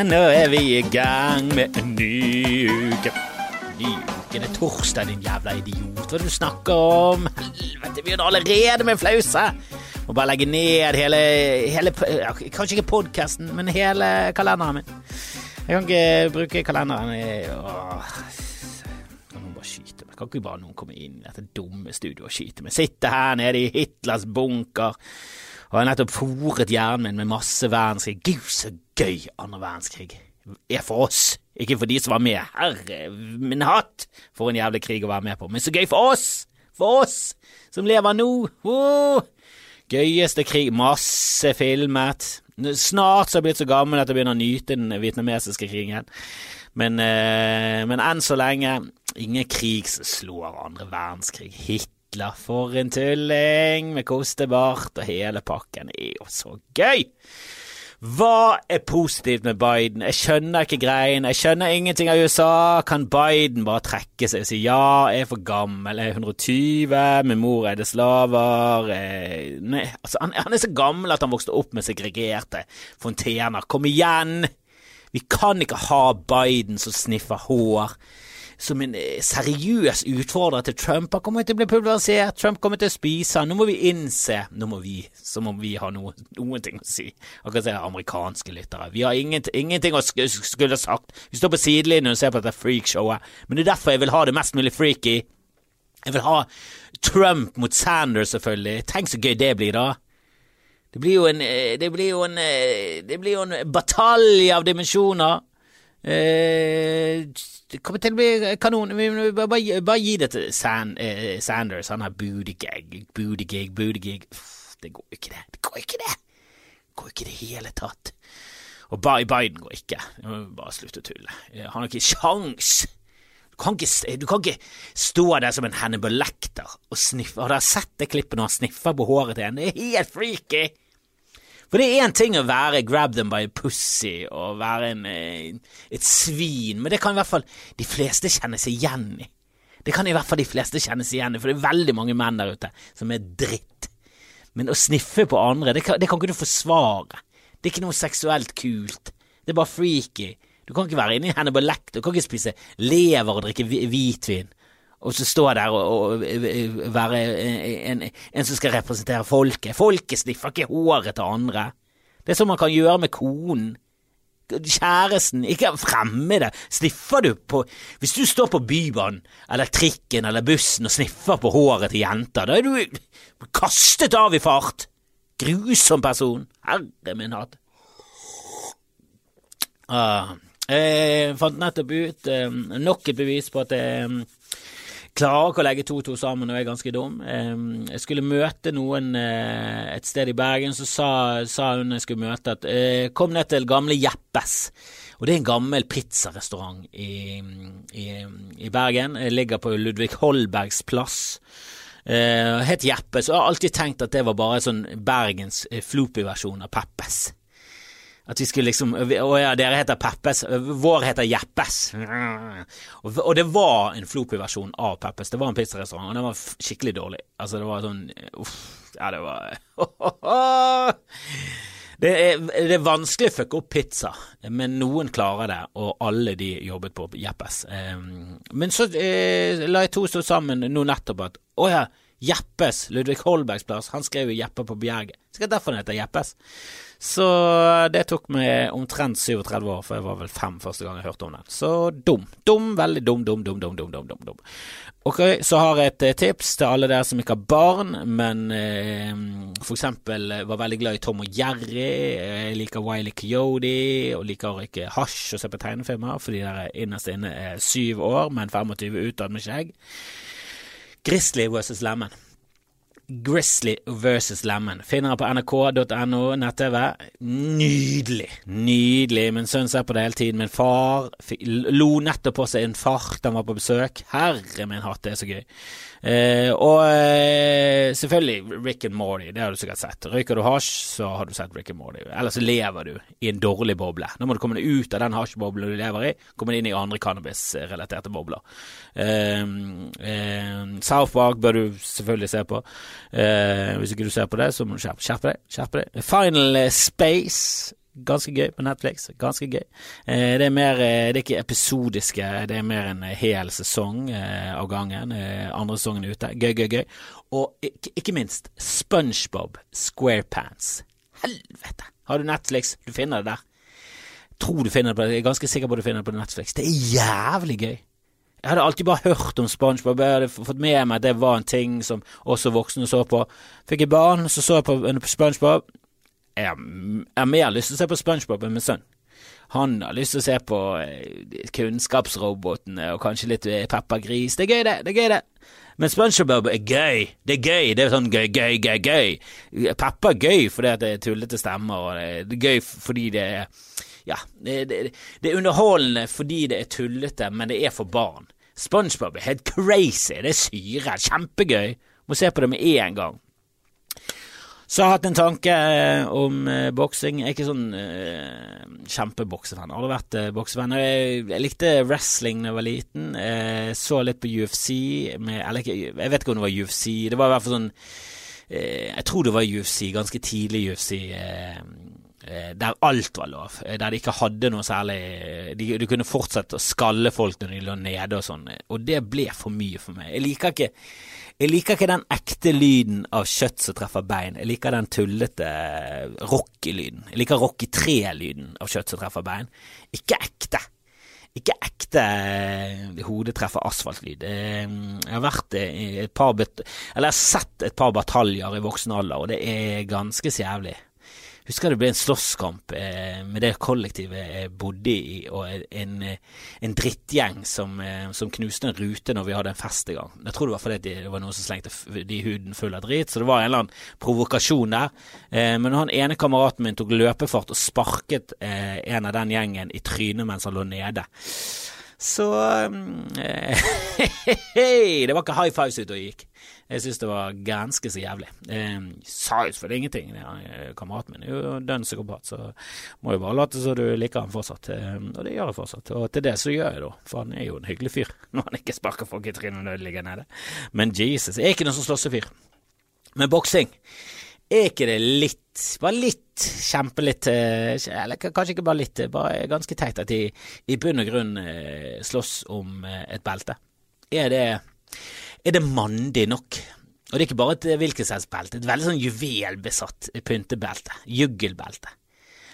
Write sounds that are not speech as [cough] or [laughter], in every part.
Nå er vi i gang med en ny uke. Ny uke, det er torsdag, din jævla idiot. Hva er det du snakker om? Helvete, vi er allerede med flause. Må bare legge ned hele, hele Kanskje ikke podkasten, men hele kalenderen min. Jeg kan ikke bruke kalenderen i. Kan noen bare skyte meg? Kan ikke bare noen komme inn i dette dumme studioet og skyte meg? Sitte her nede i Hitlers bunker og har nettopp fòret hjernen min med masse verdenskrig. Gud, så gøy andre verdenskrig er for oss, ikke for de som var med. Herre min hatt, for en jævlig krig å være med på. Men så gøy for oss! For oss som lever nå! Oh! Gøyeste krig. Masse filmet. Snart så har jeg blitt så gammel at jeg begynner å nyte den vietnamesiske krigen. Men, eh, men enn så lenge ingen krig slår andre verdenskrig. Hitler, for en tulling med kostebart og hele pakken. Det er jo så gøy! Hva er positivt med Biden? Jeg skjønner ikke greien. Jeg skjønner ingenting av USA. Kan Biden bare trekke seg og si ja, jeg er for gammel, jeg er 120, min mor eide slaver jeg... Nei, altså, han, han er så gammel at han vokste opp med segregerte fontener. Kom igjen! Vi kan ikke ha Biden som sniffer hår som en eh, seriøs utfordrer til Trump. Han kommer til å bli pulverisert, Trump kommer til å spise han. Nå må vi innse Nå må vi, som om vi har noe, noen ting å si. Akkurat som amerikanske lyttere. Vi har ingenting, ingenting å sk skulle sagt. Vi står på sidelinjen og ser på dette freakshowet. Men det er derfor jeg vil ha det mest mulig freaky. Jeg vil ha Trump mot Sanders, selvfølgelig. Tenk så gøy det blir, da. Det blir jo en Det blir jo en Det blir jo en batalje av dimensjoner. Eh, det kommer til å bli kanon. Bare, bare, gi det til San, eh, Sanders. Han har booty-gag, booty-gig, booty-gig. Det går ikke, det. Det går ikke, det. Går ikke i det hele tatt. Og Biden går ikke. Bare slutt å tulle. Han har ikke sjans. Du kan ikke, du kan ikke stå der som en Hannibal Lecter og sniffe. Har dere sett det klippet når han sniffer på håret til en? Det er helt freaky. For det er én ting å være grab them by a pussy og være en, et svin, men det kan i hvert fall de fleste kjenne seg igjen i. Det kan i hvert fall de fleste kjenne seg igjen i, for det er veldig mange menn der ute som er dritt. Men å sniffe på andre, det kan, det kan ikke du forsvare. Det er ikke noe seksuelt kult. Det er bare freaky. Du kan ikke være inne i Hannibal Lecter, du kan ikke spise lever og drikke hvitvin og så stå der og, og, være en, en, som skal representere folket. Folket sniffer ikke håret til andre. Det er sånn man kan gjøre med konen. Kjæresten, ikke fremmede. Sniffer du på Hvis du står på Bybanen eller trikken eller bussen og sniffer på håret til jenter, da er du kastet av i fart. Grusom person. Herre min hatt. Ah, jeg fant nettopp ut eh, nok et bevis på at jeg klarer ikke å legge to og to sammen og er ganske dum. Jeg skulle møte noen eh, et sted i Bergen, så sa, sa hun jeg skulle møte at eh, kom ned til gamle Jeppes. Og det er en gammel pizzarestaurant i, i, i Bergen. Jeg ligger på Ludvig Holbergs plass. Uh, het Jeppes, og jeg har alltid tenkt at det var bare sånn Bergens floppy-versjon av Peppes. At vi skulle liksom Å ja, dere heter Peppes. Vår heter Jeppes. Og, det var en Floppy-versjon av Peppes. Det var en pizzarestaurant, og den var skikkelig dårlig. Altså, det var sånn Uff. Ja, det var [laughs] det er, det er, vanskelig å fucke opp pizza, men noen klarer det, og alle de jobbet på Jeppes. Men så eh, la jeg to stå sammen nå nettopp at å ja, Jeppes, Ludvig Holbergs plass, han skrev jo Jeppe på Bjerget. Sikkert derfor han heter Jeppes. Så det tok meg omtrent 37 år, for jeg var vel fem første gang jeg hørte om den. Så dum. Dum, veldig dum, dum, dum, dum, dum, dum, dum. Ok, så har jeg et eh, tips til alle dere som ikke har barn, men eh, eksempel eh, var veldig glad i Tom og Jerry, jeg liker Wiley Coyote, og liker ikke hasj og se på tegnefilmer fordi dere innerst inne er syv år, men 25 utad med skjegg. Grizzly versus Lemon. Grizzly versus Lemon. Finner på nrk.no nett-TV. Nydelig. Nydelig. Min sønn ser på det hele tiden. Min far lo nettopp på seg en fart han var på besøk. Herre min hatt, det er så gøy. Eh, og eh, selvfølgelig Rick and Morty, det har du sikkert sett. Røyker du hasj, så har du sett Rick and Morty. Eller så lever du i en dårlig boble. Nå må du komme deg ut av den hasjboblen du lever i, komme inn i andre cannabisrelaterte bobler. Eh, South Park bør du selvfølgelig se på. Eh, hvis ikke du ser på det, så må du skjerpe, skjerpe deg. Skjerpe deg. Final Space Ganske gøy på Netflix. Ganske gøy. Eh, det er mer eh, Det er ikke episodiske, det er mer en hel sesong eh, av gangen. andre sesongen ute. Gøy, gøy, gøy. Og ikke, ikke minst SpongeBob SquarePants. Helvete! Har du Netflix? Du finner det der. Tror du finner det på Jeg er ganske sikker på at du finner det på Netflix. Det er jævlig gøy. Jeg hadde alltid bare hørt om SpongeBob, jeg hadde fått med meg at det var en ting som også voksne så på. Fikk jeg barn, så så jeg på SpongeBob jeg har mer lyst til å se på SpongeBob enn min sønn. Han har lyst til å se på eh, Kunnskapsrobotene og kanskje litt eh, Peppa Gris. Det er gøy, det. det er gøy det. Men SpongeBob er gøy. Det er gøy. Det er sånn gøy, gøy, gøy, gøy. Peppa er gøy fordi det er tullete stemmer, og det er gøy fordi det er Ja, det, det, det er underholdende fordi det er tullete, men det er for barn. SpongeBob er helt crazy. Det er syre. Kjempegøy. Må se på det med en gang. Så jeg har hatt en tanke eh, om uh, boksing. Jeg er ikke sånn uh, kjempeboksefan. Aldri vært uh, boksefan. Jeg, jeg, likte wrestling da jeg var liten. Uh, så litt på UFC med, Eller ikke, jeg vet ikke om det var UFC. Det var i hvert fall sånn Jeg tror det var UFC, ganske tidlig UFC. Der alt var lov. Der de ikke hadde noe særlig de, Du kunne fortsette å skalle folk når de lå nede og sånn. Og det ble for mye for meg. Jeg liker ikke jeg liker ikke den ekte lyden av kjøtt som treffer bein. Jeg liker den tullete Rocky-lyden. Jeg liker rocky-tre-lyden av kjøtt som treffer bein. Ikke ekte. Ikke ekte eh, hodet treffer asfalt-lyd. Eh, jeg har vært i et par Eller jeg har sett et par bataljer i voksen alder, og det er ganske så jævlig. Husker det ble en slåsskamp eh, med det kollektivet jeg bodde i, og en, en drittgjeng som, eh, som, knuste en rute når vi hadde en fest en gang. Jeg tror det var fordi det var noen som slengte de huden full av drit, så det var en eller annen provokasjon der. Eh, men han ene kameraten min tok løpefart og sparket eh, en av den gjengen i trynet mens han lå nede. Så [laughs] eh, Det var ikke high fives ute og gikk. Jeg syns det var ganske så jævlig. Eh, sa jo selvfølgelig ingenting. Ja, kameraten min er jo dønn psykopat, så må jo bare late som du liker han fortsatt. Eh, og det gjør jeg fortsatt. Og til det så gjør jeg det, for han er jo en hyggelig fyr [laughs] når han ikke sparker folk i trynet når de ligger nede. Men Jesus, jeg er ikke noen som slåssefyr. Men boksing, er ikke det litt bare litt, kjempe litt eh, Eller kanskje ikke bare litt, bare ganske teit at de i bunn og grunn eh, slåss om eh, et belte. Er det er det mandig nok. Og det er ikke bare et hvilket som helst belte, et veldig sånn juvelbesatt pyntebelte, juggelbelte,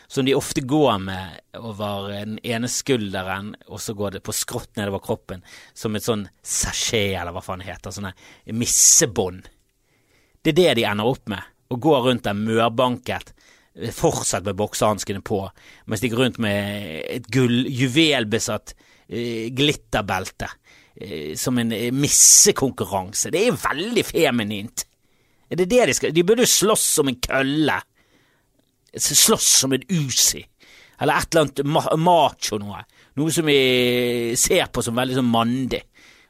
som de ofte går med over den ene skulderen, og så går det på skrått nedover kroppen, som et sånn sachet, eller hva faen det heter, sånne missebånd. Det er det de ender opp med, å går rundt der mørbanket, fortsatt med boksehanskene på, mens de går rundt med et gull, juvelbesatt eh, glitterbelte Eh, som en eh, missekonkurranse. Det er veldig feminint. Er det det de skal De burde slåss som en kølle. Slåss som en Uzi. Eller et eller annet ma macho noe. Noe som vi ser på som veldig sånn mandig.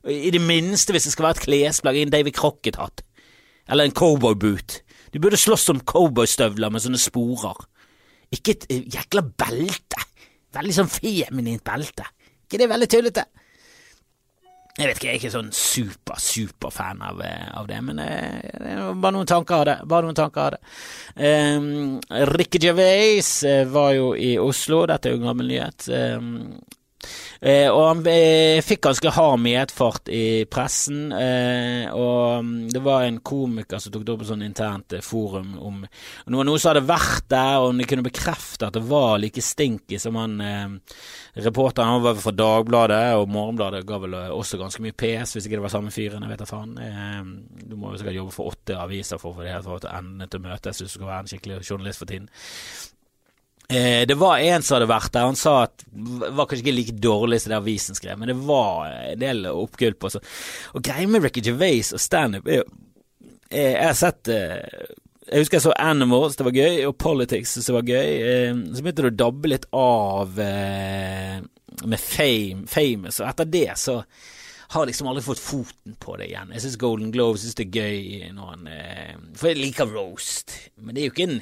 I det minste hvis det skal være et klesplagg, en David Crocket-hatt. Eller en cowboyboot. De burde slåss om cowboystøvler med sånne sporer. Ikke et jækla belte. Veldig sånn feminint belte. ikke det veldig tullete? Jeg vet ikke, jeg er ikke sånn super, super fan av, eh, av det, men eh, det er bare noen tanker av det. Bare noen tanker av det. Um, Ricky Gervais eh, var jo i Oslo, dette er jo en gammel nyhet. Um, Eh, og han eh, fikk ganske hard medfart i pressen. Eh, og mm, det var en komiker som tok det opp på sånn internt eh, forum om Det var noen som hadde vært der, og de kunne bekrefte at det var like stinky som han eh, reporteren. Han var fra Dagbladet, og Morgenbladet ga vel eh, også ganske mye PS, hvis ikke det var samme fyren. Jeg vet da faen. du må jo sikkert jobbe for åtte aviser for å få det hele til møtes hvis du skal være en skikkelig journalist for tiden. Eh, det var en som hadde vært der, han sa at det var kanskje ikke like dårlig som det avisen skrev, men det var en del oppgulp. Og, og greia med Ricky Gervais og standup er jo eh, Jeg har sett eh, Jeg husker jeg så Animals, det var gøy, og Politics, det var gøy. Eh, så begynte det å dabbe litt av eh, med fame, famous, og etter det så har liksom aldri fått foten på det igjen. Jeg syns Golden Glove synes det er gøy når han eh, For jeg liker roast, men det er jo ikke en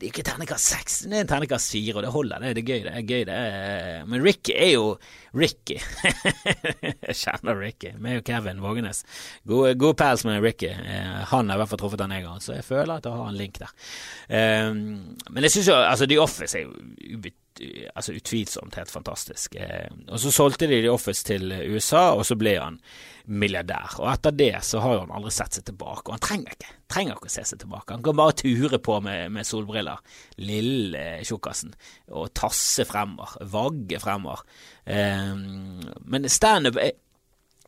det er ikke terningkast seks, det er terningkast fire, og det holder. Det, er gøy, det er gøy, det er Men Ricky er jo Ricky. [laughs] jeg kjenner Ricky. Meg og Kevin Vågenes. Gode, god pals med Ricky. Eh, han har i hvert fall truffet han en gang, så jeg føler at jeg har en link der. Um, men jeg syns jo altså The Office er jo altså utvilsomt helt fantastisk. Eh, og så solgte de The Office til USA, og så ble han milliardær. Og etter det så har han aldri sett seg tilbake, og han trenger ikke, trenger ikke å se seg tilbake. Han kan bare ture på med, med solbriller, lille tjukkasen, og tasse fremover, vagge fremover. Eh, men standup jeg,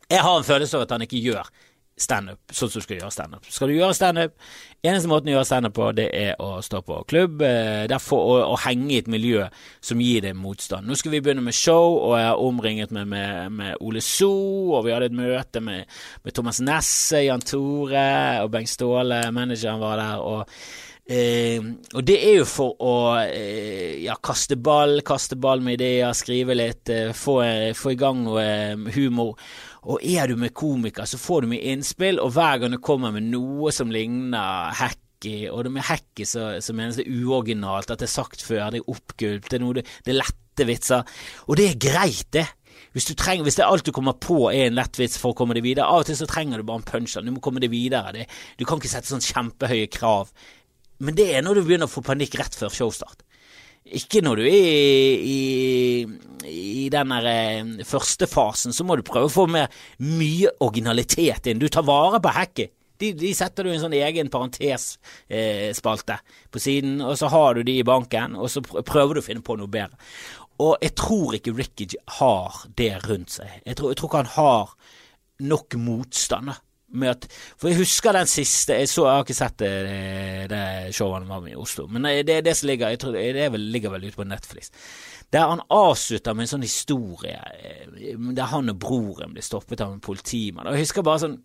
jeg har en følelse av at han ikke gjør standup sånn som du skal gjøre standup. Skal du gjøre standup, eneste måten å gjøre standup på, det er å stå på klubb, eh, derfor å, å, henge i et miljø som gir deg motstand. Nå skal vi begynne med show, og jeg har omringet meg med, med, Ole So, og vi hadde et møte med, med Thomas Nesse, Jan Tore og Bengt Ståle, manageren var der. og Eh, og det er jo for å eh, ja, kaste ball, kaste ball med ideer, skrive litt, eh, få, få, i gang eh, humor. Og er du med komiker, så får du mye innspill, og hver gang du kommer med noe som ligner hacky, og det med hacky så, så menes det uoriginalt, at det er sagt før, det er oppgulpt, det er noe det, er lette vitser, og det er greit, det. Hvis, trenger, hvis, det er alt du kommer på er en lett vits for å komme deg videre, av og til så trenger du bare en punchline, du må komme deg videre. Det, du kan ikke sette sånn kjempehøye krav. Men det er når du begynner å få panikk rett før showstart. Ikke når du er i, i, den eh, første fasen, så må du prøve å få med mye originalitet inn. Du tar vare på hacket. De, de, setter du i en sånn egen parentesspalte eh, på siden, og så har du de i banken, og så prøver du å finne på noe bedre. Og jeg tror ikke Ricky har det rundt seg. Jeg tror, jeg tror ikke han har nok motstand med at For jeg husker den siste Jeg, så, jeg har ikke sett det, det showet han var med i Oslo, men det er det som ligger Jeg tror det vel, ligger vel ute på Netflix. Der han avslutter med en sånn historie eh, der han og broren blir stoppet av en politimann. Og jeg husker bare sånn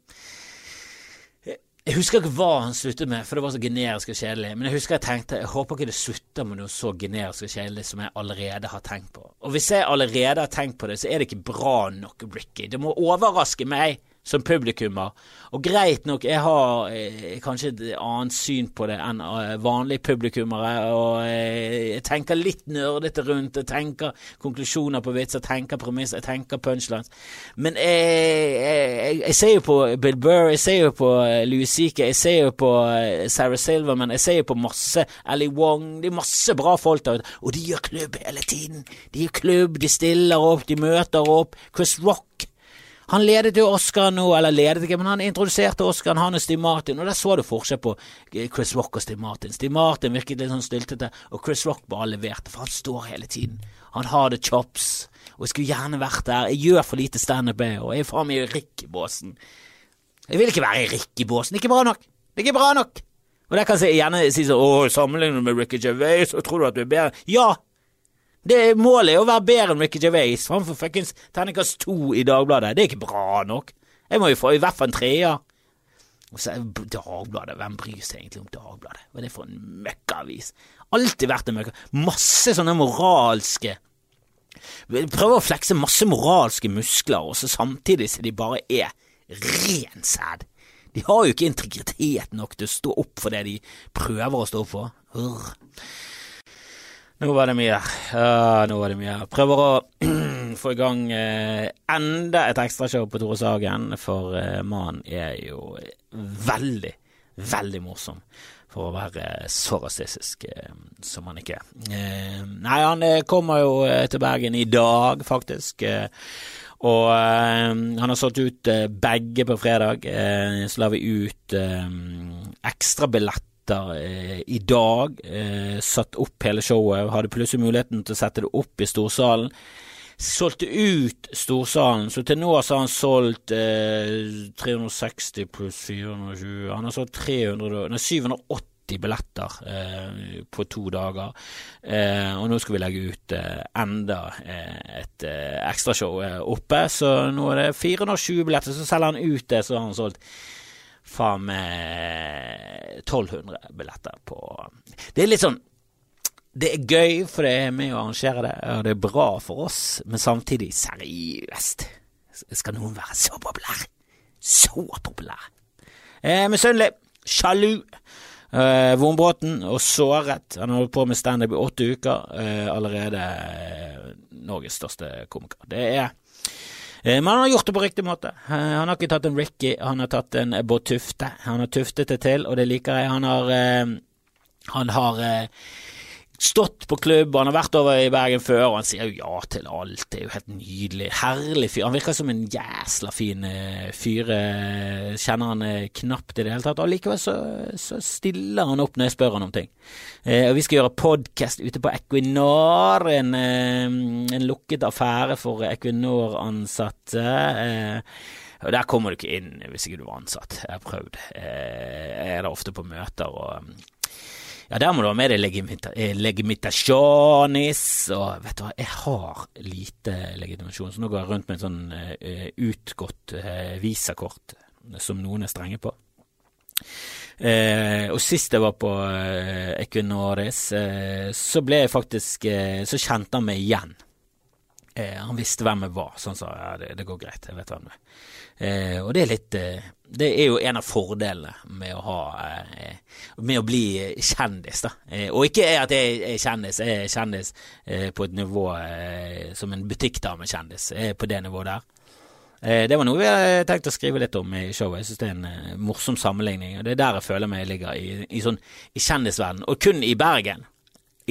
jeg husker ikke hva han sluttet med, for det var så generisk og kjedelig. Men jeg husker jeg tenkte jeg håper ikke det slutter med noe så generisk og kjedelig som jeg allerede har tenkt på. Og hvis jeg allerede har tenkt på det, så er det ikke bra nok, Ricky. Det må overraske meg som publikummer. Og greit nok, jeg har eh, kanskje et annet syn på det enn eh, vanlige publikummere, og eh, jeg tenker litt nerdete rundt, jeg tenker konklusjoner på vits, jeg tenker premiss, jeg tenker punchlines. Men jeg, jeg, ser jo på Bill Burr, jeg ser jo på eh, Louis C.K., jeg ser jo på eh, Sarah Silverman, jeg ser jo på masse Ali Wong, det er masse bra folk der ute, og de gjør klubb hele tiden. De gjør klubb, de stiller opp, de møter opp. Chris Rock han ledet jo Oscar nå, eller ledet ikke, men han introduserte Oscar, han og Steve Martin, og der så du forskjell på eh, Chris Rock og Steve Martin. Steve Martin virket litt sånn styltete, og Chris Rock bare leverte, for han står hele tiden. Han har the chops, og jeg skulle gjerne vært der. Jeg gjør for lite standup, og jeg er faen meg i Ricky-båsen. Jeg vil ikke være i Ricky-båsen, ikke bra nok. Det er ikke bra nok. Og der kan jeg gjerne si sånn, å, sammenlignet med Ricky Gervais, så tror du at du er bedre. Ja, det Målet er å være bedre enn Ricky Gervais framfor fuckings terningkast to i Dagbladet. Det er ikke bra nok. Jeg må jo få i hvert fall en treer. Og så Dagbladet, hvem bryr seg egentlig om Dagbladet? Hva er det for en møkkavis? Alltid vært en møkka. Masse sånne moralske Prøver å flekse masse moralske muskler, og så samtidig så de bare er ren sæd. De har jo ikke integritet nok til å stå opp for det de prøver å stå opp for. Urr. Nå var det mye. Ja, nå var det mye. Prøver å [clears throat] få i gang eh, enda et ekstrashow på Tore Sagen, for eh, mannen er jo veldig, veldig morsom. For å være så rasistisk eh, som han ikke er. nei, han kommer jo til Bergen i dag, faktisk. og han har solgt ut begge på fredag. så lar vi ut ekstrabillett etter eh, i dag eh, satt opp hele showet, hadde plutselig muligheten til å sette det opp i storsalen. Solgte ut storsalen, så til nå har han solgt eh, 360 pluss 420 Han har solgt 300, nei, 780 billetter eh, på to dager. Eh, og nå skal vi legge ut eh, enda et ekstrashow oppe, så nå er det 420 billetter. Så selger han ut det, så har han solgt faen meg 1200 billetter på Det er litt sånn Det er gøy, for det er med å arrangere det, og det er bra for oss, men samtidig seriøst. Skal noen være så populær? Så populær? Eh, Misunnelig. Sjalu. Eh, Vonbråten og såret. Han har holdt på med standup i åtte uker. Eh, allerede uh, Norges største komiker. Det er men han har gjort det på riktig måte. Han har ikke tatt en Ricky, han har tatt en Bård Tufte. Han har tuftet det til, og det liker jeg. Han har, han har stått på klubb, han har vært over i Bergen før, og han sier jo ja til alt. Det er jo helt nydelig. Herlig fyr. Han virker som en jæsla fin eh, fyr. Eh, kjenner han eh, knapt i det hele tatt. Og likevel så, så, stiller han opp når jeg spør han om ting. og vi skal gjøre podkast ute på Equinor, en, en lukket affære for Equinor-ansatte. Og Der kommer du ikke inn hvis ikke du var ansatt. Jeg har prøvd. Jeg er der ofte på møter og ja, der må du ha med deg legimita eh, og vet du hva, jeg har lite legitimasjon, så nå går jeg rundt med en sånn uh, utgått uh, visakort som noen er strenge på. Uh, og sist jeg var på uh, Equinoris, så ble jeg faktisk Så kjente han meg igjen. Han visste hvem jeg var, så han sa ja, det, det går greit, jeg vet hvem du er. Eh, og det er litt eh, Det er jo en av fordelene med å ha eh, Med å bli kjendis, da. Eh, og ikke at jeg er kjendis, jeg er kjendis eh, på et nivå eh, som en butikkdamekjendis. Jeg er på det nivået der. Det var noe vi hadde tenkt å skrive litt om i showet. Jeg syns det er en morsom sammenligning. og Det er der jeg føler meg ligger, i, i, sånn, i kjendisverden. Og kun i Bergen.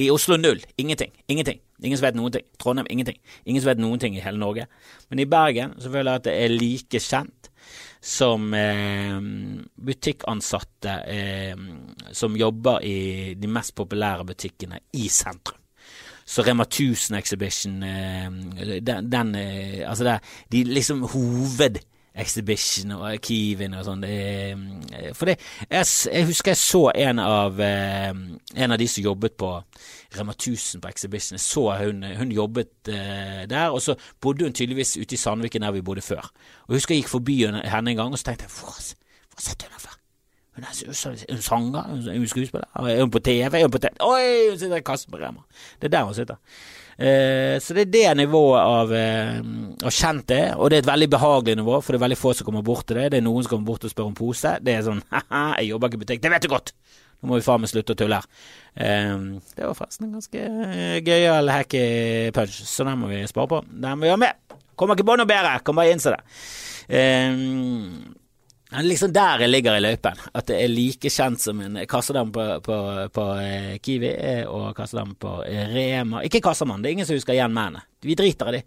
I Oslo null. Ingenting. Ingenting. Ingen som vet noen ting. Trondheim ingenting. Ingen som vet noen ting i hele Norge. Men i Bergen så føler jeg at det er like kjent som eh, butikkansatte eh, som jobber i de mest populære butikkene i sentrum. Så Rema 1000 Exhibition, eh, den, den eh, Altså det de liksom hoved Exhibition og Kiwin og sånn. For det, jeg, jeg, husker jeg så en av, eh, en av de som jobbet på Rema 1000 på Exhibition. Jeg så hun, hun jobbet uh, der, og så bodde hun tydeligvis ute i Sandviken der vi bodde før. Og Jeg husker jeg gikk forbi henne en gang, og så tenkte jeg hvor har sett henne før? Hun er en sanger, hun er skuespiller, er hun på TV? Er hun på TV? Oi, hun sitter i kassen på Rema. Det er der hun sitter. Eh, så det er det nivået av, eh, av kjent det og det er et veldig behagelig nivå, for det er veldig få som kommer bort til det. Det er noen som kommer bort og spør om pose. Det er sånn [laughs] ha-ha, jeg jobber ikke i butikk. Det vet du godt! Nå må vi faen meg slutte å tulle her. Eh, det var forresten en ganske gøyal hacky punch, så den må vi spare på. Den må vi ha med. Kommer ikke på noe bedre, kan bare innse det. Liksom der jeg ligger i løypen. At det er like kjent som en kassedam på, på, på eh, Kiwi eh, og kassedam på eh, Rema. Ikke kassamann, det er ingen som husker igjen mennene. Vi driter i de.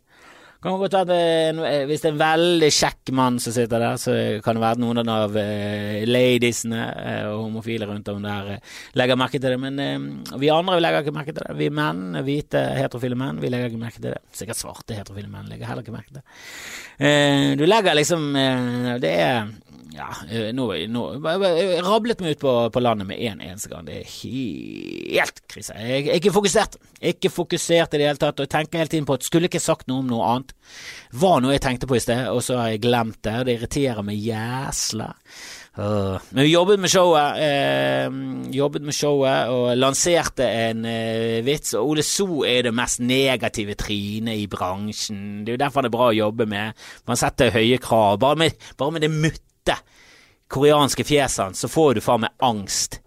Kan godt være at Hvis det er en veldig kjekk mann som sitter der, så kan det være noen av uh, ladiesene og homofile rundt om der legger merke til det. Men vi andre vi legger ikke merke til det. Vi menn, hvite heterofile menn, vi legger ikke merke til det. Sikkert svarte heterofile menn legger heller ikke merke til det. du legger liksom Det er ja, eh, nå, nå jeg rablet meg ut på, på landet med en eneste gang. Det er helt krise. Jeg er ikke fokusert. Ikke fokusert i det hele tatt. Og jeg tenker hele tiden på at skulle ikke sagt noe om noe annet. Var noe jeg tenkte på i sted, og så har jeg glemt det. Det irriterer meg jæsla. Uh, men vi jobbet med showet, eh, jobbet med showet og lanserte en eh, vits. Og Ole So er det mest negative trynet i bransjen. Det er jo derfor det er bra å jobbe med. Man setter høye krav. Bare med, bare med det mutt ekte koreanske fjesene, så får du faen meg angst.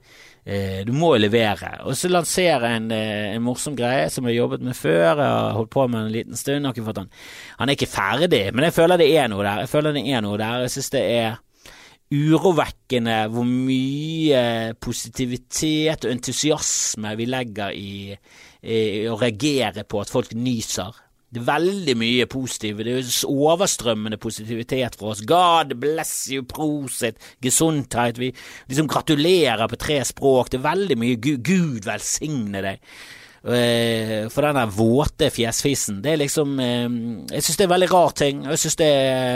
Eh, du må levere. Og så lansere en, eh, en, morsom greie som jeg har jobbet med før. Jeg har holdt på med en liten stund. Han. han er ikke ferdig, men jeg føler det er noe der. Jeg føler det er noe der. Jeg synes det er urovekkende hvor mye positivitet og entusiasme vi legger i, i å reagere på at folk nyser. Det er veldig mye positivt. Det er overstrømmende positivitet fra oss. God bless you, prosit, gesundheit. Vi liksom gratulerer på tre språk. Det er veldig mye Gud, Gud velsigne deg. Uh, for den der våte fjesfisen. Det er liksom uh, Jeg syns det er veldig rar ting. Jeg syns det,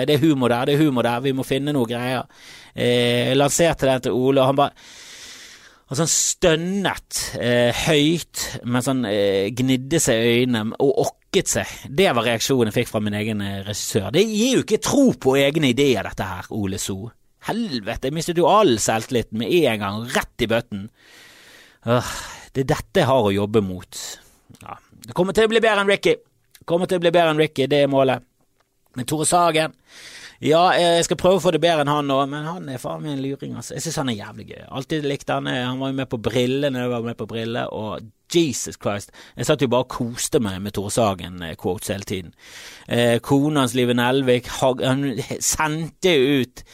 det, er humor der. Det er humor der. Vi må finne noe greier. Uh, jeg lanserte den til Ole, og han bare Altså han stønnet eh, høyt mens han eh, gnidde seg i øynene og okket seg. Det var reaksjonen jeg fikk fra min egen eh, regissør. Det gir jo ikke tro på egne ideer, dette her, Ole So. Helvete, jeg mistet jo all selvtilliten med en gang, rett i bøtten. Øh, det er dette jeg har å jobbe mot. Ja, det kommer til å bli bedre enn Ricky. Det kommer til å bli bedre enn Ricky, det er målet. Men Tore Sagen Ja, jeg skal prøve å få det bedre enn han nå, men han er faen meg en luring, altså. Jeg syns han er jævlig gøy. Alltid likte han. Han var jo med på Brille når jeg var med på Brille, og Jesus Christ. Jeg satt jo bare og koste meg med Tore Sagen-quotes hele tiden. Eh, Kona hans, Live Nelvik, han sendte ut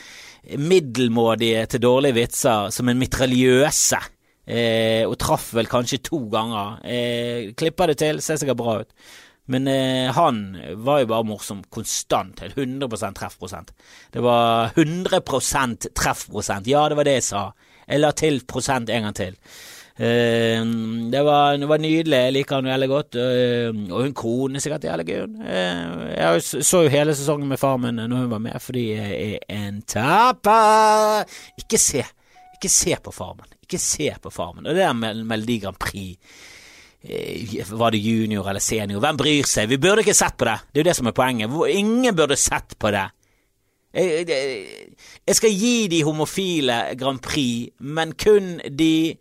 middelmådige til dårlige vitser som en mitraljøse. Eh, og traff vel kanskje to ganger. Eh, klipper det til, ser sikkert bra ut. Men eh, han var jo bare morsom konstant. 100 treffprosent. Det var 100% treffprosent. Ja, det var det jeg sa. Jeg la til prosent en gang til. Uh, det, var, det, var, nydelig. Jeg liker han veldig godt. Uh, og hun kone sikkert jævlig gøy. Uh, jeg så jo hele sesongen med far min når hun var med, fordi jeg er en taper. Ikke se. Ikke se på Farmen. Ikke se på Farmen. Og det der med Melodi Grand Prix var det junior eller senior? Hvem bryr seg? Vi burde ikke sett på det. Det er jo det som er poenget. Ingen burde sett på det. Jeg skal gi de homofile Grand Prix, men kun de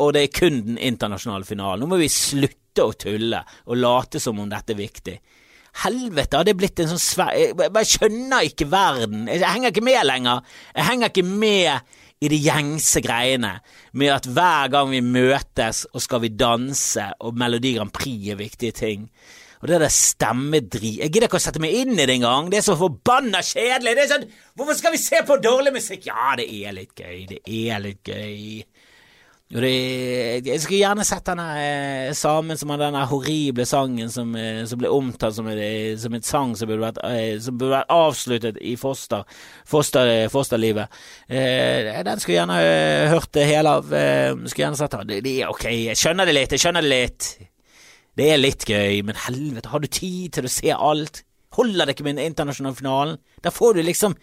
og det er kun den internasjonale finalen. Nå må vi slutte å tulle og late som om dette er viktig. Helvete, har det blitt en sånn svær Jeg bare skjønner ikke verden. Jeg henger ikke med lenger. Jeg henger ikke med i de gjengse greiene med at hver gang vi møtes og skal vi danse og Melodi Grand Prix er viktige ting. Og det der stemmedrit Jeg gidder ikke å sette meg inn i det engang. Det er så forbanna kjedelig. Det er sånn Hvorfor skal vi se på dårlig musikk? Ja, det er litt gøy. Det er litt gøy. Jeg skulle gjerne sett denne eh, samen som har denne horrible sangen som, eh, som ble omtalt som, som et sang som burde, vært, eh, som burde vært avsluttet i foster, foster, fosterlivet. Den skulle jeg gjerne hørt det hele av. Skulle gjerne sett det. det. Ok, jeg skjønner det litt, jeg skjønner det litt. Det er litt gøy, men helvete, har du tid til å se alt? Holder det ikke med den internasjonale finalen? Da får du liksom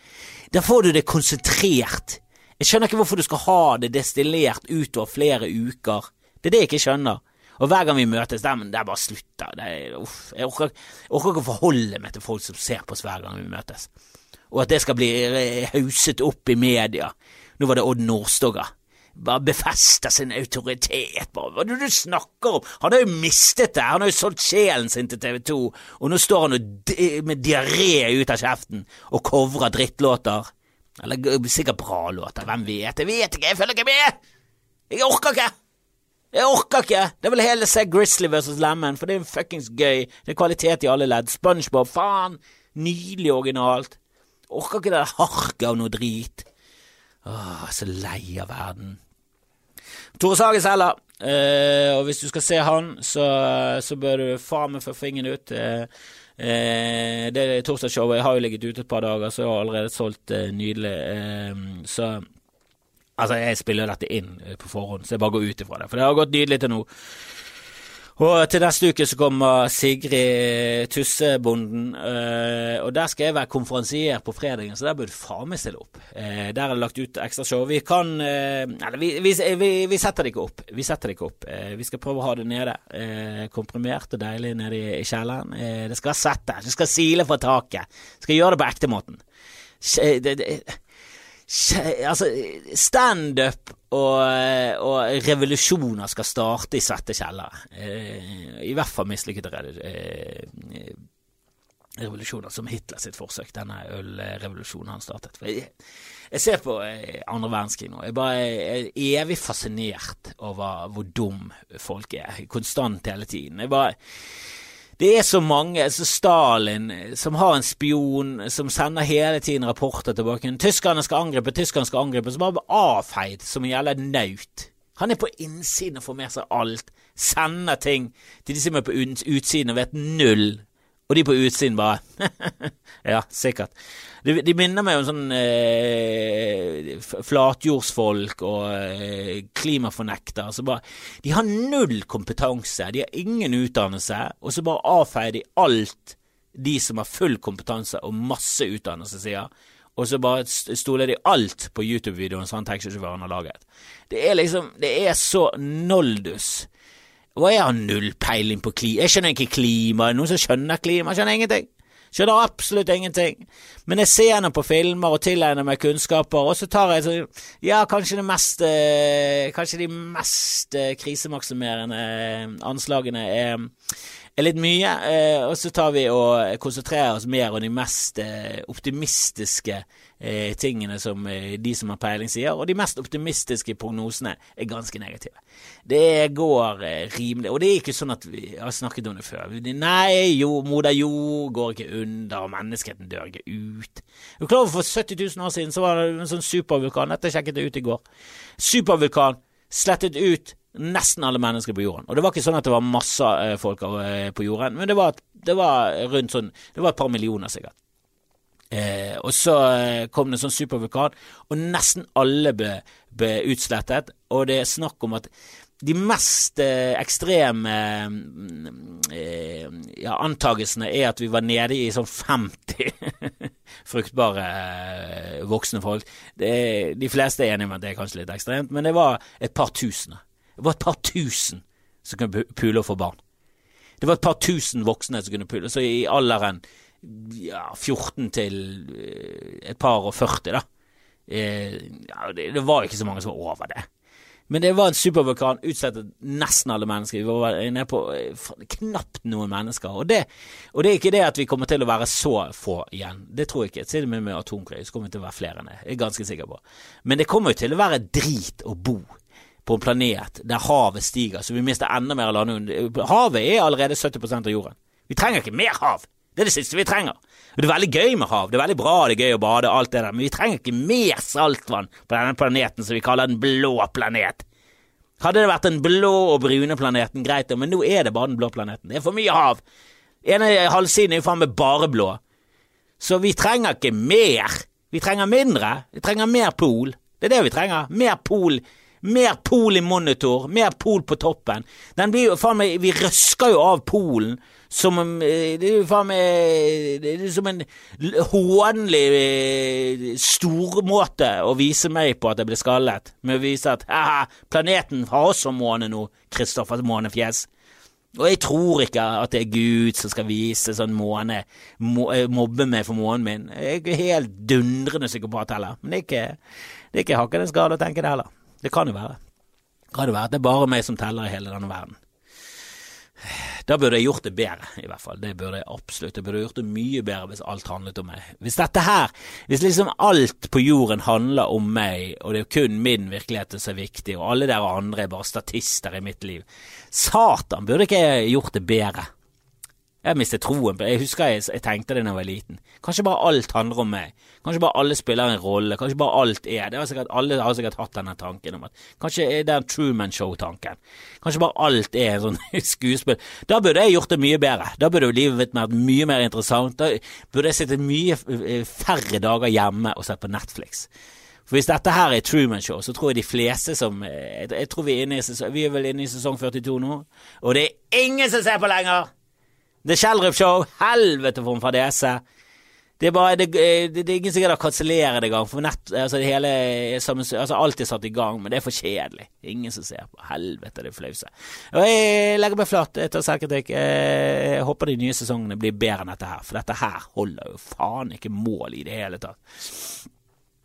Da får du det konsentrert jeg skjønner ikke hvorfor du skal ha det destillert utover flere uker. Det er det jeg ikke skjønner. Og hver gang vi møtes, der, men det er bare slutt. Jeg orker, ikke å forholde meg til folk som ser på oss hver gang vi møtes. Og at det skal bli hauset opp i media. Nå var det Odd Nordstoga. Bare befester sin autoritet. Bare. Hva er det du snakker om? Han har jo mistet det. Han har jo solgt sjelen sin til TV 2, og nå står han med diaré ut av kjeften og covrer drittlåter. Eller sikkert bra låter, hvem vet? Jeg vet ikke, jeg følger ikke med! Jeg orker ikke! Jeg orker ikke! Det vil hele se Grizzly versus Lemon, for det er fuckings gøy. Det er kvalitet i alle ledd. SpongeBob, faen! Nydelig originalt. Orker ikke det harket av noe drit. Åh, så lei av verden. Tore Sagen selger, uh, og hvis du skal se han, så, så bør du faen meg få fingeren ut. Uh, Eh, det torsdagsshowet har jo ligget ute et par dager, så jeg har allerede solgt eh, nydelig. Eh, så altså, jeg spiller dette inn eh, på forhånd, så jeg bare går ut ifra det. For det har gått nydelig til nå. Og til neste uke så kommer Sigrid Tussebonden, øh, og der skal jeg være konferansier på fredagen, så der burde faen meg stille opp. Eh, der er det lagt ut ekstra show. Vi kan eh, Eller, vi, vi, vi, setter det ikke opp. Vi setter det ikke opp. Eh, vi skal prøve å ha det nede. Eh, komprimert og deilig nede i, kjelleren. Eh, det skal sette. Det skal sile fra taket. Skal gjøre det på ektemåten. Det, det, Altså, standup og, og revolusjoner skal starte i svette kjellere. Eh, I hvert fall mislykkede eh, revolusjoner, som Hitler sitt forsøk, denne ølrevolusjonen han startet. For jeg, jeg ser på eh, andre verdenskrig nå. Jeg bare er evig fascinert over hvor dum folk er, konstant hele tiden. Jeg bare det er så mange, så Stalin, som har en spion som sender hele tiden rapporter tilbake. Tyskerne skal angripe, tyskerne skal angripe, som bare avfeid som en jævla naut. Han er på innsiden og får med seg alt. Sender ting til de som er på utsiden og vet null og de på utsiden bare [laughs] Ja, sikkert. De, de, minner meg om sånn eh, flatjordsfolk og eh, klimafornektere. Altså bare, de har null kompetanse, de har ingen utdannelse, og så bare avfeier de alt de som har full kompetanse og masse utdannelse, sier. Og så bare stoler de alt på YouTube-videoen som han taxisjåføren har laget. Det er liksom Det er så noldus. Og jeg har null peiling på klima. Jeg skjønner ikke klima. Noen som skjønner klima? Jeg skjønner ingenting. Skjønner absolutt ingenting. Men jeg ser henne på filmer og tilegner meg kunnskaper, og så tar jeg så Ja, kanskje mest eh, Kanskje de mest eh, krisemaksimerende eh, anslagene er er litt mye, og så tar vi og konsentrerer oss mer om de mest optimistiske eh, tingene som eh, de som har peiling sier, og de mest optimistiske prognosene er ganske negative. Det går eh, rimelig Og det er ikke sånn at vi har snakket om det før. Nei, jo, moder jord går ikke under, og menneskeheten dør ikke ut. Er klar over For 70 000 år siden så var det en sånn supervulkan, dette sjekket jeg ut i går. Supervulkan slettet ut nesten alle mennesker på jorden. Og det var ikke sånn at det var masse eh, folk på jorden, men det var, det var, rundt sånn Det var et par millioner, sikkert. Eh, og så eh, kom det en sånn supervulkan, og nesten alle ble, ble, utslettet. Og det er snakk om at de mest eh, ekstreme eh, ja, antagelsene er at vi var nede i sånn 50 [laughs] fruktbare voksne folk. Det, de fleste er enige om at det er kanskje litt ekstremt, men det var et par tusen. Det var et par tusen som kunne pule og få barn. Det var et par tusen voksne som kunne pule. Så i alderen ja, 14 til eh, et par og 40, da. Eh, ja, det, det var ikke så mange som var over det. Men det var en supervulkan, utslettet nesten alle mennesker. Vi var nede på eh, knapt noen mennesker. Og det, og det, er ikke det at vi kommer til å være så få igjen. Det tror jeg ikke. Til og med med atomkrig så kommer vi til å være flere enn det. Jeg er ganske sikker på. Men det kommer jo til å være drit å bo på en planet der havet stiger, så vi mister enda mer land. Havet er allerede 70% av jorden. Vi trenger ikke mer hav. Det er det siste vi trenger. Det er veldig gøy med hav, det er veldig bra, det er gøy å bade, alt det der, men vi trenger ikke mer saltvann på denne planeten som vi kaller den blå planet. Hadde det vært den blå og brune planeten, greit, men nå er det bare den blå planeten. Det er for mye hav. ene halvsiden er jo faen meg bare blå. Så vi trenger ikke mer. Vi trenger mindre. Vi trenger mer pol. Det er det vi trenger. Mer pol mer pol i monitor, mer pol på toppen. Den blir jo faen meg Vi røsker jo av polen som eh, Det er jo faen meg Det er som en hånlig eh, stormåte å vise meg på at jeg ble skallet, med å vise at haha, planeten har også måne nå, Kristoffers Månefjes. Og jeg tror ikke at det er Gud som skal vise sånn måne, eh, mobbe meg for månen min. Jeg er ikke helt dundrende psykopat heller, men det er ikke, det er ikke hakkende skade å tenke det heller. Det kan jo være. Kan det være at det er bare meg som teller i hele denne verden. Da burde jeg gjort det bedre, i hvert fall. Det burde jeg absolutt. Jeg burde gjort det mye bedre hvis alt handlet om meg. Hvis dette her, hvis liksom alt på jorden handler om meg, og det er kun min virkelighet som er viktig, og alle dere andre er bare statister i mitt liv Satan, burde ikke jeg gjort det bedre? Jeg mistet troen på det. Jeg husker jeg, jeg tenkte det da jeg var liten. Kanskje bare alt handler om meg. Kanskje bare alle spiller en rolle. Kanskje bare alt er det. Sikkert, alle har sikkert hatt denne tanken om at Kanskje er det Truman Show-tanken. Kanskje bare alt er en sånn [laughs] skuespill. Da burde jeg gjort det mye bedre. Da burde livet mitt vært mye mer interessant. Da burde jeg sittet mye eh, færre dager hjemme og sett på Netflix. For Hvis dette her er Truman Show, så tror jeg de fleste som eh, Jeg, jeg tror vi er inne i sesong, Vi er vel inne i sesong 42 nå, og det er ingen som ser på lenger! The Schjelderup Show, helvete for en fadese. Det er bare, det, det, det er ingen som gidder å kansellere det engang, for nett, altså, det hele altså, alt er satt i gang, men det er for kjedelig. Ingen som ser på. Helvete, det er flause. Og jeg legger meg flat, jeg tar selvkritikk. Jeg håper de nye sesongene blir bedre enn dette her, for dette her holder jo faen ikke mål i det hele tatt.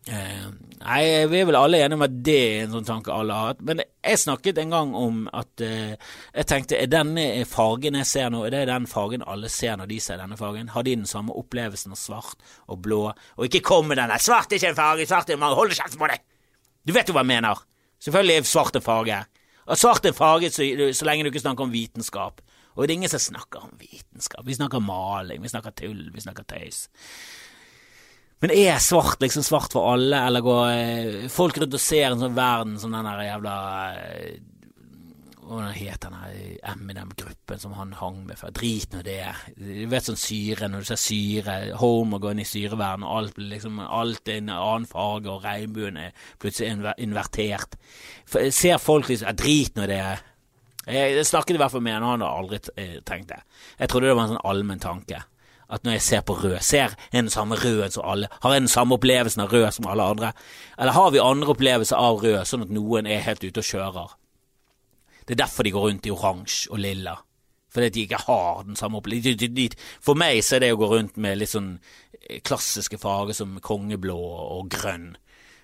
Uh, nei, vi er vel alle enige om at det er en sånn tanke alle har hatt. Men jeg snakket en gang om at eh, jeg tenkte er denne fargen jeg ser nå, er det den fargen alle ser når de ser denne fargen? Har de den samme opplevelsen av svart og blå? Og ikke kom med der 'svart er ikke en farge, svart er en farge', hold kjeft på deg! Du vet jo hva jeg mener. Selvfølgelig er svart en farge. Og svart er farge så, så lenge du ikke snakker om vitenskap. Og det er ingen som snakker om vitenskap. Vi snakker maling, vi snakker tull, vi snakker tøys. Men er svart liksom svart for alle, eller går eh, folk rundt og ser en sånn verden som den der jævla eh, Hva het den Eminem-gruppen som han hang med før? Drit nå det. Du vet sånn syre, når du ser syre, Homer går inn i syreverden, og alt blir liksom Alt er en annen farge, og regnbuen er plutselig invertert. Ser folk liksom Drit nå det. Jeg snakket i hvert fall med han, og han har aldri eh, tenkt det. Jeg trodde det var en sånn allmenn tanke at når jeg ser på rød, ser jeg den samme røden som alle, har jeg den samme opplevelsen av rød som alle andre, eller har vi andre opplevelser av rød, sånn at noen er helt ute og kjører? Det er derfor de går rundt i oransje og lilla, fordi de ikke har den samme opplevelsen. For meg så er det å gå rundt med litt sånn eh, klassiske farger som kongeblå og grønn,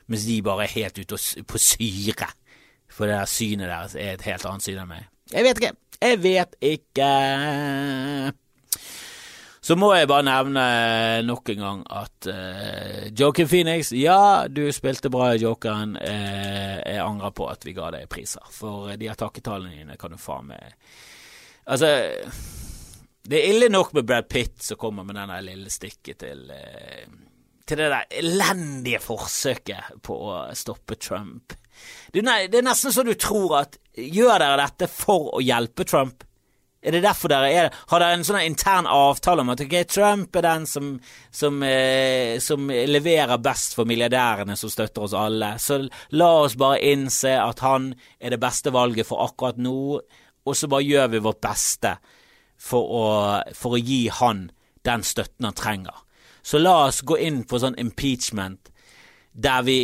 mens de bare er helt ute på syre, for det der synet deres er et helt annet syn enn meg. Jeg vet ikke. Jeg vet ikke. Så må jeg bare nevne nok en gang at uh, Joker Phoenix, ja, du spilte bra i Jokeren. Uh, jeg angrer på at vi ga deg priser, for de her takketallene dine kan du faen meg Altså, det er ille nok med Brad Pitt som kommer med denne lille stikket til uh, til det der elendige forsøket på å stoppe Trump. Det er nesten så du tror at gjør dere dette for å hjelpe Trump? Er det derfor dere er Har dere en sånn intern avtale om at okay, Trump er den som, som, eh, som, leverer best for milliardærene som støtter oss alle, så la oss bare innse at han er det beste valget for akkurat nå, og så bare gjør vi vårt beste for å, for å gi han den støtten han trenger. Så la oss gå inn på sånn impeachment der vi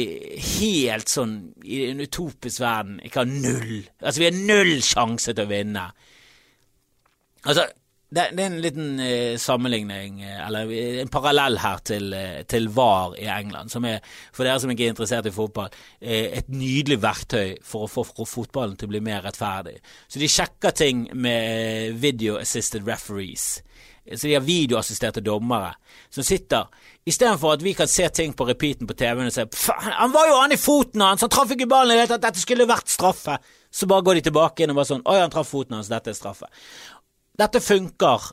helt sånn i en utopisk verden ikke har null Altså, vi har null sjanse til å vinne. Altså, det, det er en liten eh, sammenligning, eh, eller en parallell her til, eh, til, VAR i England, som er, for dere som ikke er interessert i fotball, eh, et nydelig verktøy for å få fotballen til å bli mer rettferdig. Så de sjekker ting med video assisted referees. Så de har videoassisterte dommere som sitter Istedenfor at vi kan se ting på repeaten på TV-en og si han var jo han i foten hans, han traff ikke ballen Jeg vet at dette skulle vært straffe. Så bare går de tilbake inn og bare sånn Oi, han traff foten hans, dette er straffe. Dette funker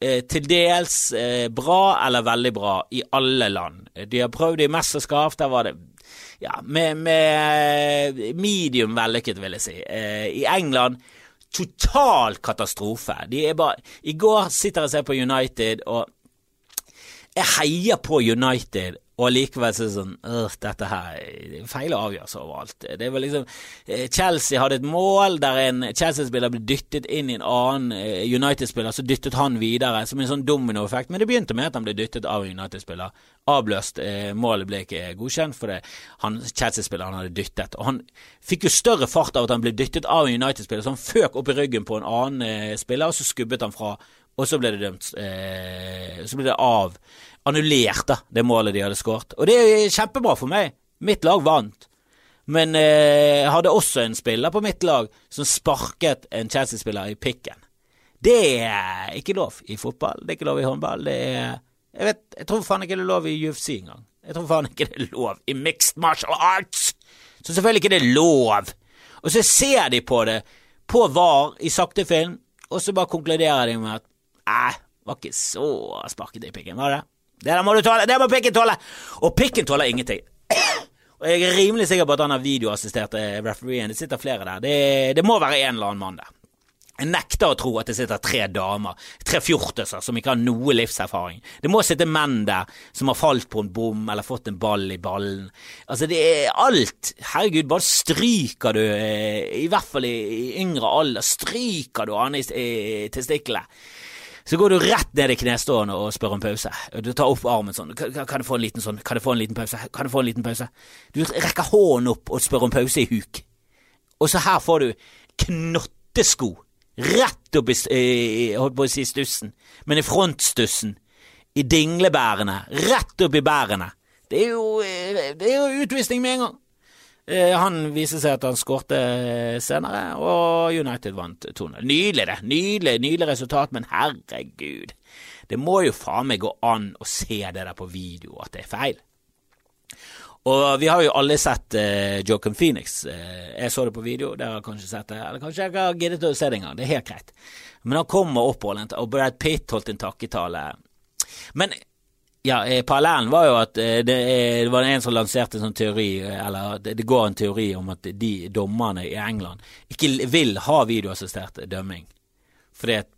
eh, til dels eh, bra eller veldig bra i alle land. De har prøvd i mesterskap, der var det ja, med, med medium vellykket, vil jeg si. Eh, I England total katastrofe. De er bare I går sitter jeg og ser på United, og jeg heier på United og likevel så er det sånn Dette her er feil avgjørelse overalt. Det var liksom eh, Chelsea hadde et mål der en Chelsea-spiller ble dyttet inn i en annen eh, United-spiller, så dyttet han videre, som en sånn dominoeffekt. Men det begynte med at han ble dyttet av en United-spiller. Avbløst. Eh, målet ble ikke godkjent fordi Chelsea-spilleren hadde dyttet. Og han fikk jo større fart av at han ble dyttet av en United-spiller, så han føk opp i ryggen på en annen spiller, og så skubbet han fra. Og så ble det dømt Så ble det av annullert da, det målet de hadde skåret. Og det er kjempebra for meg. Mitt lag vant. Men eh, jeg hadde også en spiller på mitt lag som sparket en Chelsea-spiller i pikken. Det er ikke lov i fotball, det er ikke lov i håndball. Det er Jeg vet, jeg tror faen ikke det er lov i UFC engang. Jeg tror faen ikke det er lov i mixed martial arts. Så selvfølgelig ikke det er lov. Og så ser de på det på VAR i sakte film, og så bare konkluderer de med at æh, var ikke så sparket i pikken, var det? Det der må du tåle! Det må pikken tåle! Og pikken tåler ingenting. Og jeg er rimelig sikker på at han har videoassistert refereen. Det sitter flere der. Det, det må være en eller annen mann der. Jeg nekter å tro at det sitter tre damer, tre fjortiser, som ikke har noe livserfaring. Det må sitte menn der som har falt på en bom eller fått en ball i ballen. Altså, det er alt. Herregud, bare stryker du, eh, i hvert fall i, yngre alder, stryker du han i, i testiklene så går du rett ned i knestående og spør om pause. Du tar opp armen sånn. Kan, jeg få en liten sånn? Kan jeg få en liten pause? Kan jeg få en liten pause? Du rekker hånden opp og spør om pause i huk. Og så her får du knottesko rett opp i, holdt på å si stussen, men i frontstussen. I dinglebærene. Rett opp i bærene. Det er jo, eh, det er jo utvisning med en gang. Eh, han viser seg at han skårte senere, og United vant 2-0. Nydelig, det. Nydelig, nydelig resultat, men herregud. Det må jo faen meg gå an å se det der på video at det er feil. Og vi har jo alle sett uh, Joaquin Phoenix. Uh, jeg så det på video, dere har kanskje sett det. Eller kanskje jeg ikke har giddet å se det engang. Det er helt greit. Men han kommer opp, og Brad Pitt holdt en takketale. Men ja, eh, Parallellen var jo at eh, det, det, var en som lanserte en sånn teori, eh, eller det, det, går en teori om at de dommerne i England ikke vil ha videoassistert dømming. Fordi at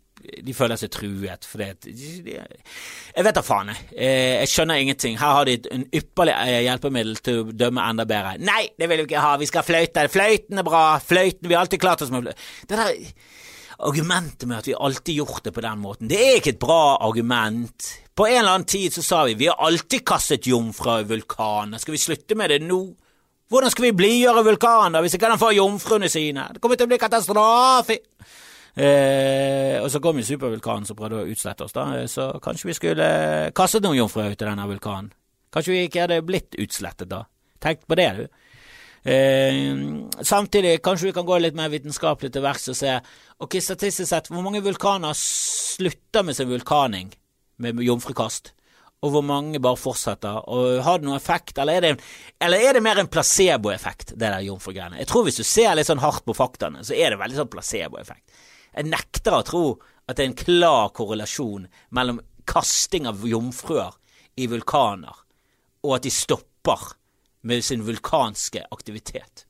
de føler seg truet. Fordi at Jeg vet da faen, jeg. Jeg skjønner ingenting. Her har de en ypperlig hjelpemiddel til å dømme enda bedre. Nei, det vil vi ikke ha, vi skal ha fløyte. Fløyten er bra. Fløyten, vi har alltid klart oss med fløyte. Det der argumentet med at vi alltid gjort det på den måten, det er ikke et bra argument. På en eller annen tid så sa vi vi har alltid kastet jomfruer i vulkaner, skal vi slutte med det nå? Hvordan skal vi blidgjøre vulkaner hvis ikke den får jomfruene sine? Det kommer til å bli katastrofe! Eh, og så kom jo supervulkanen som prøvde å utslette oss, da, så kanskje vi skulle kastet noen jomfruer ut i denne vulkanen. Kanskje vi ikke hadde blitt utslettet da. Tenk på det, du. Eh, samtidig, kanskje vi kan gå litt mer vitenskapelig til verks og se ok, statistisk sett, hvor mange vulkaner slutter med sin vulkaning med jomfrukast? Og hvor mange bare fortsetter? Og Har det noen effekt, eller er det, eller er det mer en placeboeffekt, det der jomfrugreiene? Jeg tror hvis du ser litt sånn hardt på faktaene, så er det veldig sånn placeboeffekt. Jeg nekter å tro at det er en klar korrelasjon mellom kasting av jomfruer i vulkaner, og at de stopper med sin vulkanske aktivitet.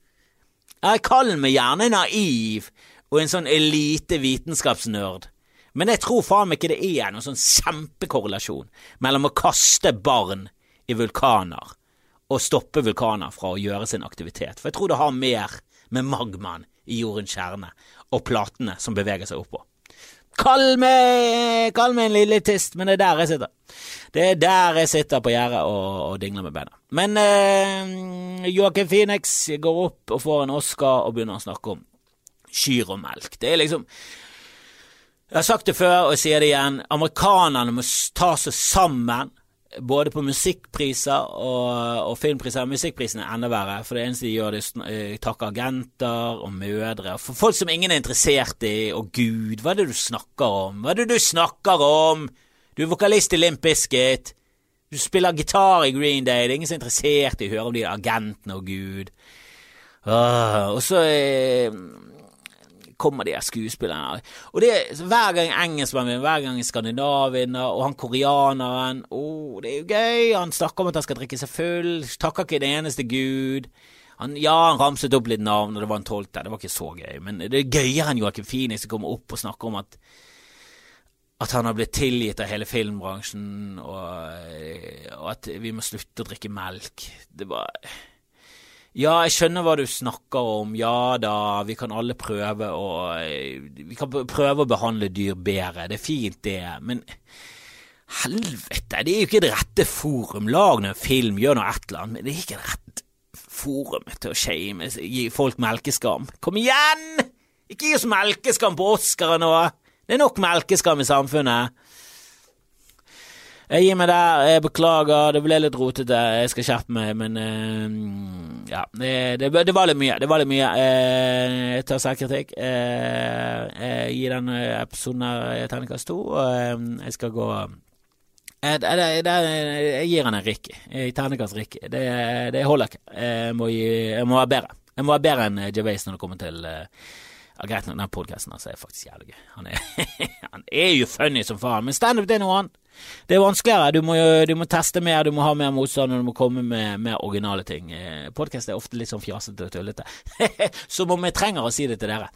Jeg kaller meg gjerne naiv og en sånn elite vitenskapsnerd, men jeg tror faen meg ikke det er noen sånn kjempekorrelasjon mellom å kaste barn i vulkaner og stoppe vulkaner fra å gjøre sin aktivitet, for jeg tror det har mer med magmaen i jordens kjerne og platene som beveger seg oppå. Kall meg, kall meg en lille tist, men det er der jeg sitter. Det er der jeg sitter på gjerdet og, og, dingler med beina. Men eh, Joakim Phoenix går opp og får en Oscar og begynner å snakke om kyr og melk. Det er liksom Jeg har sagt det før, og jeg sier det igjen. Amerikanerne må ta seg sammen både på musikkpriser og, og filmpriser. Musikkprisene er enda verre, for det eneste de gjør, er å eh, takke agenter og mødre. For folk som ingen er interessert i. Og gud, hva er det du snakker om? Hva er det du snakker om? Du er vokalist i Limp Bizkit. Du spiller gitar i Green Day. Det er ingen som er interessert i å høre om de agentene og gud. Uh, og så eh, kommer de her skuespillerne. Og det er hver gang engelskmannen vinner, hver gang Skandinav og han koreaneren oh, Det er jo gøy. Han snakker om at han skal drikke seg full, takker ikke en eneste gud. Han, ja, han ramset opp litt navn, og det var en tolvte. Det var ikke så gøy, men det er gøyere enn Joakim Phoenix som kommer opp og snakker om at at han har blitt tilgitt av hele filmbransjen, og, og at vi må slutte å drikke melk. Det var ja, jeg skjønner hva du snakker om. Ja da, vi kan alle prøve å Vi kan prøve å behandle dyr bedre. Det er fint, det. Men helvete, det er jo ikke det rette forum. Lag nå en film, gjør nå et eller annet. Men det er ikke det rette forumet til å shame, gi folk melkeskam. Kom igjen! Ikke gi oss melkeskam på Oscar nå. Det er nok melkeskam i samfunnet. Jeg gir meg der. Jeg beklager, det ble litt rotete. Jeg skal skjerpe meg, men uh, ja. Det, det, var litt mye. Det var litt mye. Uh, jeg tar selvkritikk. Uh, jeg gir denne episoden her terningkast to, jeg skal gå jeg, jeg, jeg gir han en Ricky. Terningkast Ricky. Det, det holder ikke. Jeg må, gi, jeg må være bedre. Jeg må være bedre enn Javase når det kommer til ja, Greit nok, den podkasten altså, er faktisk jævlig gøy. Han er, [laughs] han er jo funny som faen, men standup er noe annet. Det er vanskeligere. Du må, du må, teste mer, du må ha mer motstand, og du må komme med mer originale ting. Eh, Podkast er ofte litt sånn fjasete og tullete. [laughs] Som om jeg trenger å si det til dere.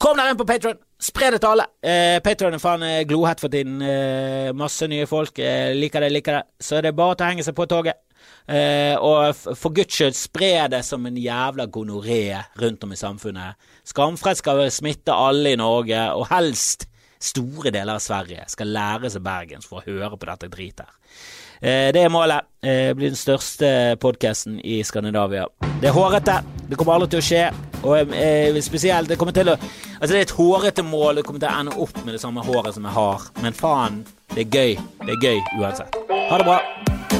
Kom dere inn på Patron! Spre det til alle! Eh, Patron er faen eh, glohett for tiden. Eh, masse nye folk. Eh, liker det, liker det. Så det er bare å henge seg på toget. Eh, og for guds skyld, spre det som en jævla gonoré rundt om i samfunnet. Skamfred skal smitte alle i Norge, og helst store deler av Sverige skal lære seg bergensk for å høre på dette dritet her. Eh, det er målet. Det blir den største podkasten i Skandinavia. Det er hårete. Det kommer aldri til å skje. Og eh, spesielt Det kommer til å Altså, det er et hårete mål. Det kommer til å ende opp med det samme håret som jeg har. Men faen, det er gøy. Det er gøy uansett. Ha det bra.